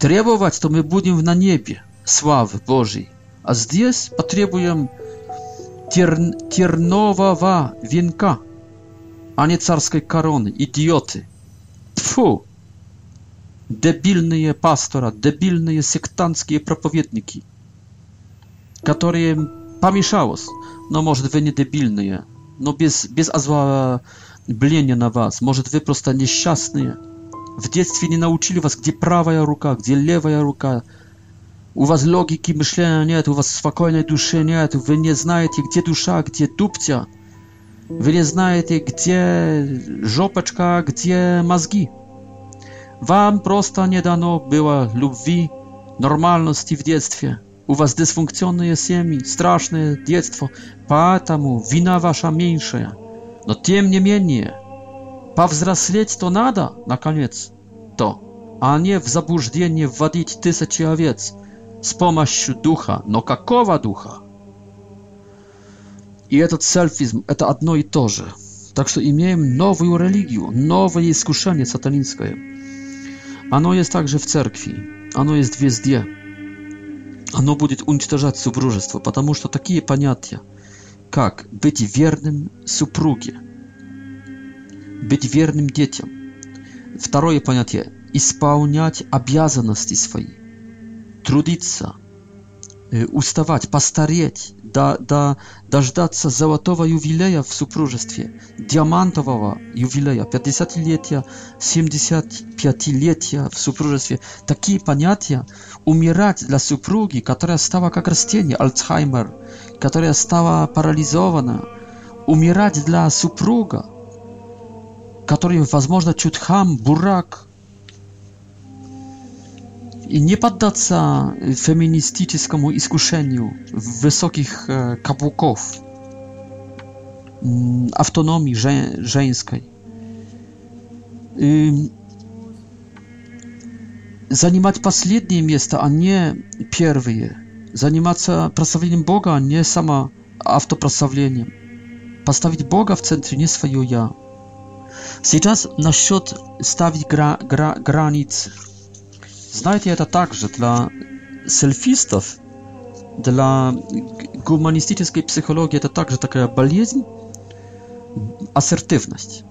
Требовать, то мы будем на небе, славы Божьей. А здесь потребуем тер... тернового венка, а не царской короны. Идиоты. Тьфу! debilne pastora, debilne sektanckie propowiedniki, które pomieszało. No może wy nie debilne, no bez, bez azła blienia na was, może wy prosto nieszczęsne. W dzieciństwie nie nauczyli was, gdzie prawa ruka, gdzie lewa ruka. U was logiki myślenia nie u was spokojnej duszy nie jest, wy nie znacie, gdzie dusza, gdzie dupcia. Wy nie znacie, gdzie żopeczka, gdzie mazgi. Wam prosta nie dano była lubwi, normalności w dzieciństwie. U was dysfunkcjonalne siemi, straszne dzieciństwo, patamu wina wasza mniejsza. No tym nie Pa wzrasleć to nada na koniec to, a nie w zabłudzenie wwadzić tysiące owiec z pomocą ducha. No kakowa ducha? I ten selfizm, to jedno i to, że. Tak, że imiemy nową religię, nowe jej skuszenie satanickie. Оно есть также в церкви, оно есть везде. Оно будет уничтожать супружество, потому что такие понятия, как быть верным супруге, быть верным детям. Второе понятие – исполнять обязанности свои, трудиться – Э, уставать, постареть, до, до, дождаться золотого ювелея в супружестве, диамантового ювелея, 50-летия, 75-летия в супружестве. Такие понятия умирать для супруги, которая стала как растение, Альцхаймер, которая стала парализована, умирать для супруга, который, возможно, чутхам, бурак, i nie poddać się feministycznemu iskuszeniu wysokich e, kapłków mm, autonomii że, żeńskiej. I... Zanimać ostatnie miejsca, a nie pierwsze. Zanimać się przedstawieniem Boga, a nie samo autoprzedstawieniem. Postawić Boga w centrum, nie swoje ja. Teraz na stawić granice. Знаете, это также для сельфистов, для гуманистической психологии это также такая болезнь, ассертивность.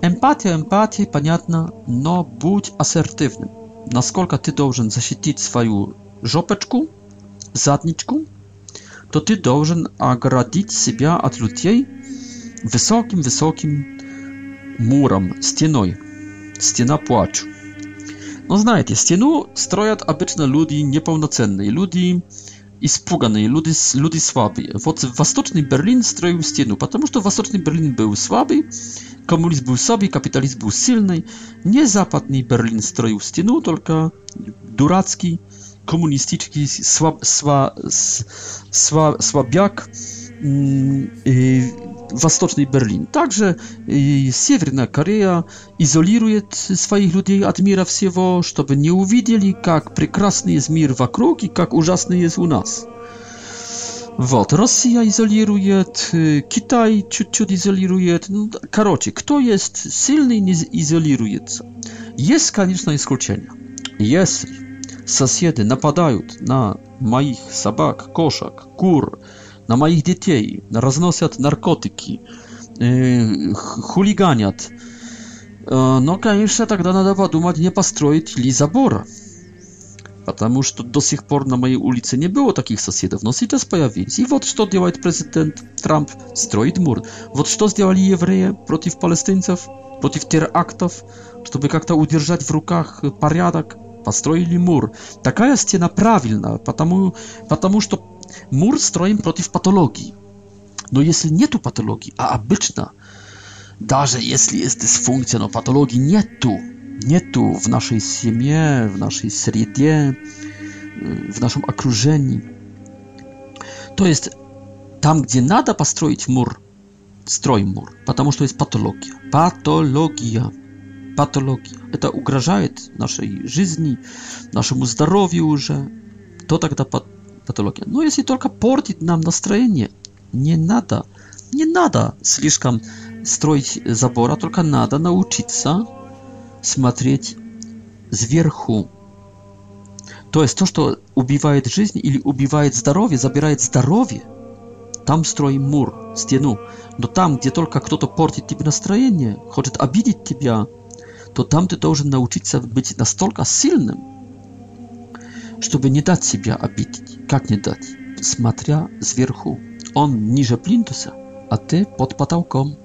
Эмпатия, эмпатия, понятно, но будь ассертивным. Насколько ты должен защитить свою жопочку, задничку, то ты должен оградить себя от людей высоким-высоким муром, стеной. Стена плачу. No znajdźcie, stienu stroją obyczajne ludzi niepełnocenni, ludzi i spugany, ludzi, ludzi słabi. Wschodni Berlin stroił stienu, ponieważ to wschodni Berlin był słaby, komunizm był sobie, kapitalizm był silny. Nie Berlin stroił stienu, tylko duracki, komunistyczki słab, sła, sła, słabiak. Mm, Восточный Берлин. Также Северная Корея изолирует своих людей от мира всего, чтобы не увидели, как прекрасный мир вокруг и как ужасный есть у нас. Вот, Rosja izoluje, Kitaj ciut-ciut izoluje. No, короче, kto jest silny, nie izoluje. Jest, конечно, исключение. Если соседи нападают на моих собак, кошек, кур, на моих детей, разносят наркотики, э, хулиганят. Э, но, конечно, тогда надо подумать, не построить ли забор. Потому что до сих пор на моей улице не было таких соседов, но сейчас появились. И вот что делает президент Трамп. Строит мур. Вот что сделали евреи против палестинцев, против терактов, чтобы как-то удержать в руках порядок. Построили мур. Такая стена правильная, потому, потому что mur strojem w patologii. No jeśli nie tu patologii, a abyczna, darze jeśli jest dysfunkcja, no patologii nie tu, nie tu w naszej siemie, w naszej serii w naszym okrużeniu. To jest tam, gdzie nada postroić mur, stroj mur, ponieważ to jest patologia. Patologia. Patologia. To ugrażaje naszej żyzni, naszemu zdrowiu, że to tak patologia. патология. Но если только портит нам настроение, не надо, не надо слишком строить забора, только надо научиться смотреть сверху. То есть то, что убивает жизнь или убивает здоровье, забирает здоровье. Там строим мур, стену. Но там, где только кто-то портит тебе настроение, хочет обидеть тебя, то там ты должен научиться быть настолько сильным, чтобы не дать себя обидеть. Как не дать? Смотря сверху. Он ниже плинтуса, а ты под потолком.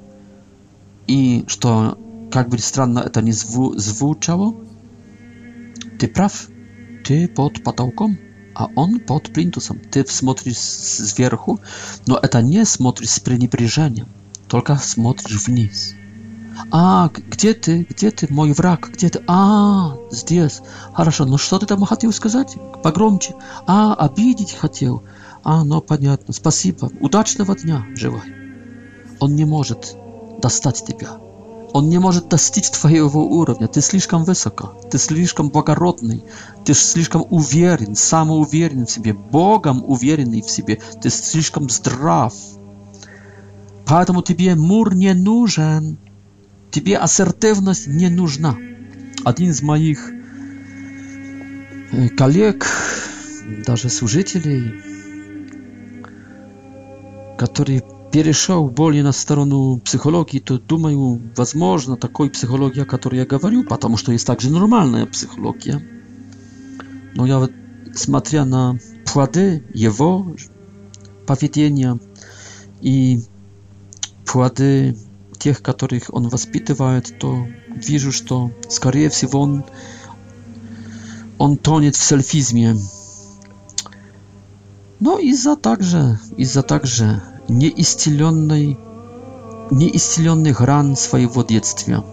И что, как бы странно это ни зву звучало, ты прав. Ты под потолком, а он под плинтусом. Ты смотришь сверху, но это не смотришь с пренебрежением, только смотришь вниз. А, где ты? Где ты, мой враг? Где ты? А, здесь. Хорошо, ну что ты там хотел сказать? Погромче. А, обидеть хотел. А, ну понятно. Спасибо. Удачного дня. Желаю. Он не может достать тебя. Он не может достичь твоего уровня. Ты слишком высоко, ты слишком благородный, ты слишком уверен, самоуверен в себе, Богом уверенный в себе, ты слишком здрав. Поэтому тебе мур не нужен. Тебе ассертивность не нужна. Один из моих э, коллег, даже служителей, который перешел более на сторону психологии, то думаю, возможно, такой психология, о которой я говорю, потому что есть также нормальная психология. Но я, вот, смотря на плоды его поведения и плоды тех, которых он воспитывает, то вижу, что, скорее всего, он, он тонет в сельфизме. Но из-за также, из-за также неисцеленной, неисцеленных ран своего детства,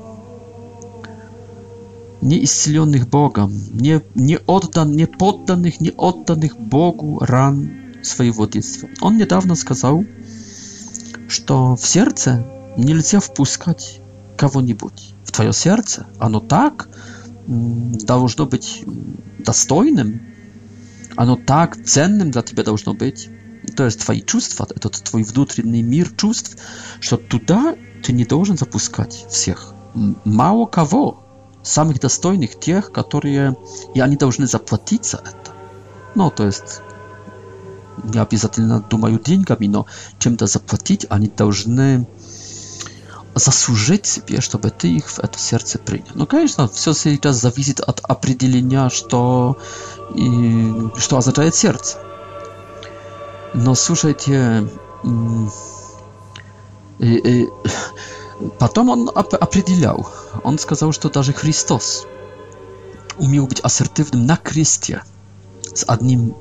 неисцеленных Богом, не, не, отдан, не подданных, не отданных Богу ран своего детства. Он недавно сказал, что в сердце нельзя впускать кого-нибудь в твое сердце. Оно так должно быть достойным, оно так ценным для тебя должно быть. То есть твои чувства, этот твой внутренний мир чувств, что туда ты не должен запускать всех. Мало кого, самых достойных тех, которые, и они должны заплатить за это. Ну, то есть, не обязательно думаю деньгами, но чем-то заплатить они должны заслужить себе, чтобы ты их в это сердце принял. Ну, конечно, все сейчас зависит от определения, что, и, что означает сердце. Но слушайте, и, и, потом он оп- определял, он сказал, что даже Христос умел быть ассертивным на кресте с одним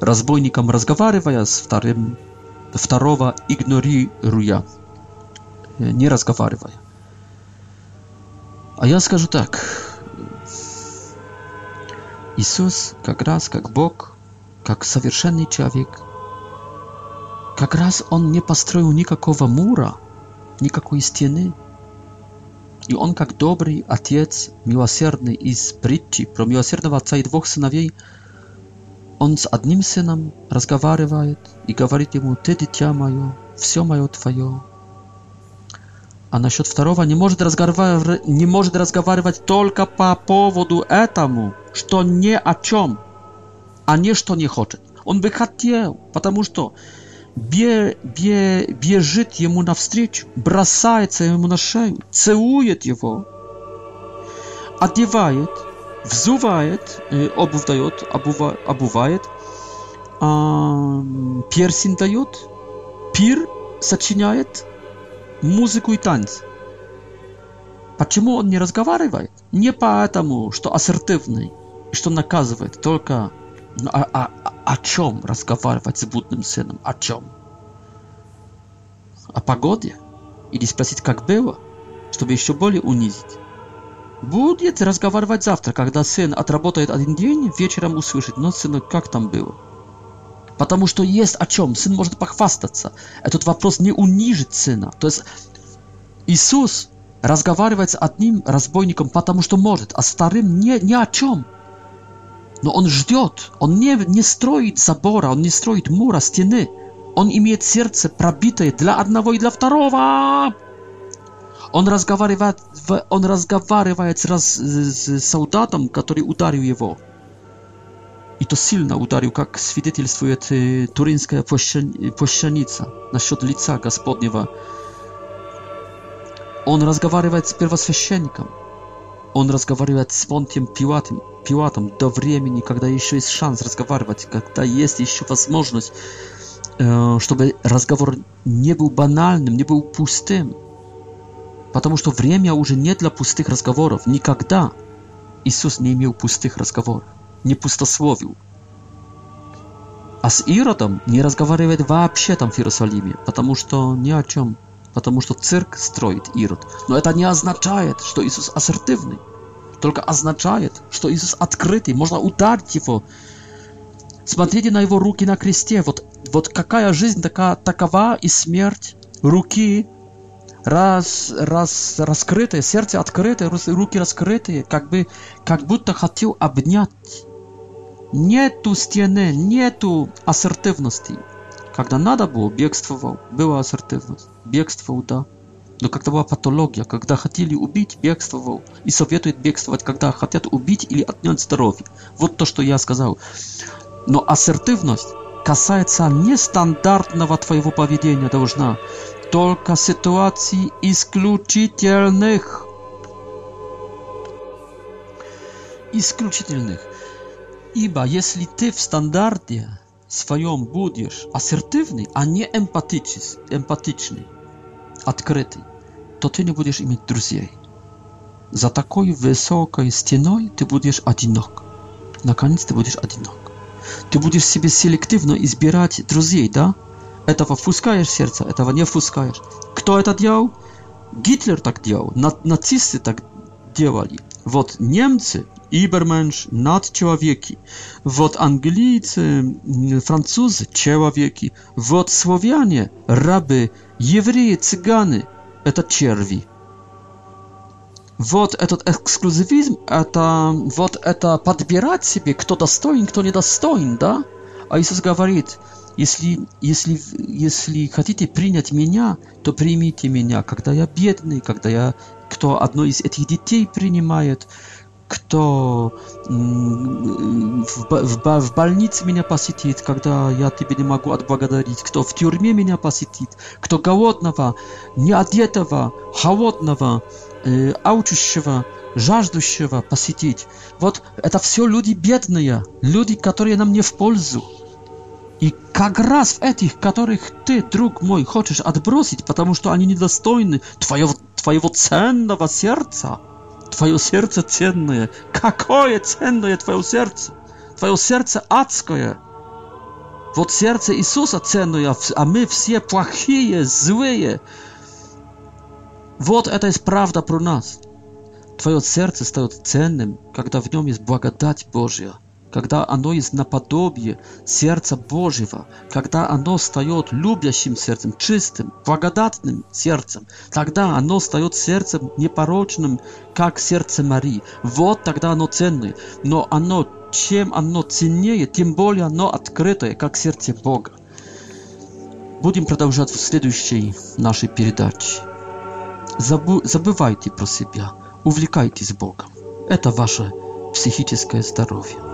разбойником разговаривая, с вторым, второго игнорируя не разговаривая. А я скажу так. Иисус как раз как Бог, как совершенный человек, как раз Он не построил никакого мура, никакой стены. И Он как добрый отец, милосердный из притчи про милосердного отца и двух сыновей, он с одним сыном разговаривает и говорит ему, «Ты, дитя мое, все мое твое, а насчет второго не может, разговар... не может разговаривать только по поводу этому, что не о чем, а не что не хочет. Он бы хотел, потому что бе... Бе... бежит ему навстречу, бросается ему на шею, целует его, одевает, взувает, э, обувь дает, обува... обувает, а... персин дает, пир сочиняет – музыку и танец. Почему он не разговаривает? Не поэтому, что ассертивный, и что наказывает, только ну, а, о а, а чем разговаривать с будным сыном? О чем? О погоде? Или спросить, как было, чтобы еще более унизить? Будет разговаривать завтра, когда сын отработает один день, вечером услышит, но «Ну, сынок, как там было? Потому что есть о чем. Сын может похвастаться. Этот вопрос не унижит сына. То есть Иисус разговаривает с одним разбойником, потому что может, а старым не, ни о чем. Но он ждет, он не, не строит забора, он не строит мура, стены. Он имеет сердце пробитое для одного и для второго. Он разговаривает, он разговаривает с, раз, с солдатом, который ударил его i to silno uderzył, jak świadectwuje turyńska pościanica насчет лица Господнего. Он разговаривает с первосвященником. Он разговаривает с Понтием Пилатом, Пилатом до времени, когда еще есть шанс разговаривать, когда есть еще возможность, э, чтобы разговор не был банальным, не был пустым. Потому что время уже не для пустых разговоров. Никогда Иисус не имел пустых разговоров не пустословил. А с Иродом не разговаривает вообще там в Иерусалиме, потому что ни о чем. Потому что цирк строит Ирод. Но это не означает, что Иисус ассертивный. Только означает, что Иисус открытый, можно ударить его. Смотрите на его руки на кресте. Вот, вот какая жизнь такая, такова и смерть руки раз, раз, раскрытые, сердце открытое, руки раскрытые, как, бы, как будто хотел обнять Нету стены, нету ассертивности. Когда надо было, бегствовал. Была ассертивность. Бегствовал, да. Но когда была патология, когда хотели убить, бегствовал. И советует бегствовать, когда хотят убить или отнять здоровье. Вот то, что я сказал. Но ассертивность касается нестандартного твоего поведения должна. Только ситуаций исключительных. Исключительных. Iba, jeśli ty w standardzie swoim budziesz asertywny, a nie empatyczny, empatyczny, otwarty, to ty nie będziesz mieć przyjaciół. Za taką wysoką ścianą ty będziesz odinok. Na koniec ty będziesz odinok. Ty będziesz sobie selektywno i zbierać przyjaciół, da? Etawa wpuszczasz serca, etawa nie wpuszczasz. Kto to działał? Hitler tak działał, nazisty tak działali. Вот Niemcy. Übermensch – надчеловеки. Вот английцы, французы – человеки. Вот славяне – рабы. Евреи, цыганы – это черви. Вот этот эксклюзивизм, это вот это подбирать себе, кто достоин, кто недостоин, да? А Иисус говорит, если, если, если хотите принять меня, то примите меня, когда я бедный, когда я, кто одно из этих детей принимает, кто в, больнице меня посетит, когда я тебе не могу отблагодарить, кто в тюрьме меня посетит, кто голодного, неодетого, холодного, э, аучущего, жаждущего посетить. Вот это все люди бедные, люди, которые нам не в пользу. И как раз в этих, которых ты, друг мой, хочешь отбросить, потому что они недостойны твоего, твоего ценного сердца – Твое сердце ценное. Какое ценное твое сердце? Твое сердце адское. Вот сердце Иисуса ценное, а мы все плохие, злые. Вот это и правда про нас. Твое сердце стает ценным, когда в нем есть благодать Божья. когда оно из наподобие сердца Божьего, когда оно встает любящим сердцем, чистым, благодатным сердцем, тогда оно встает сердцем непорочным, как сердце Марии. Вот тогда оно ценное. Но оно, чем оно ценнее, тем более оно открытое, как сердце Бога. Будем продолжать в следующей нашей передаче. Забу забывайте про себя, увлекайтесь Богом. Это ваше психическое здоровье.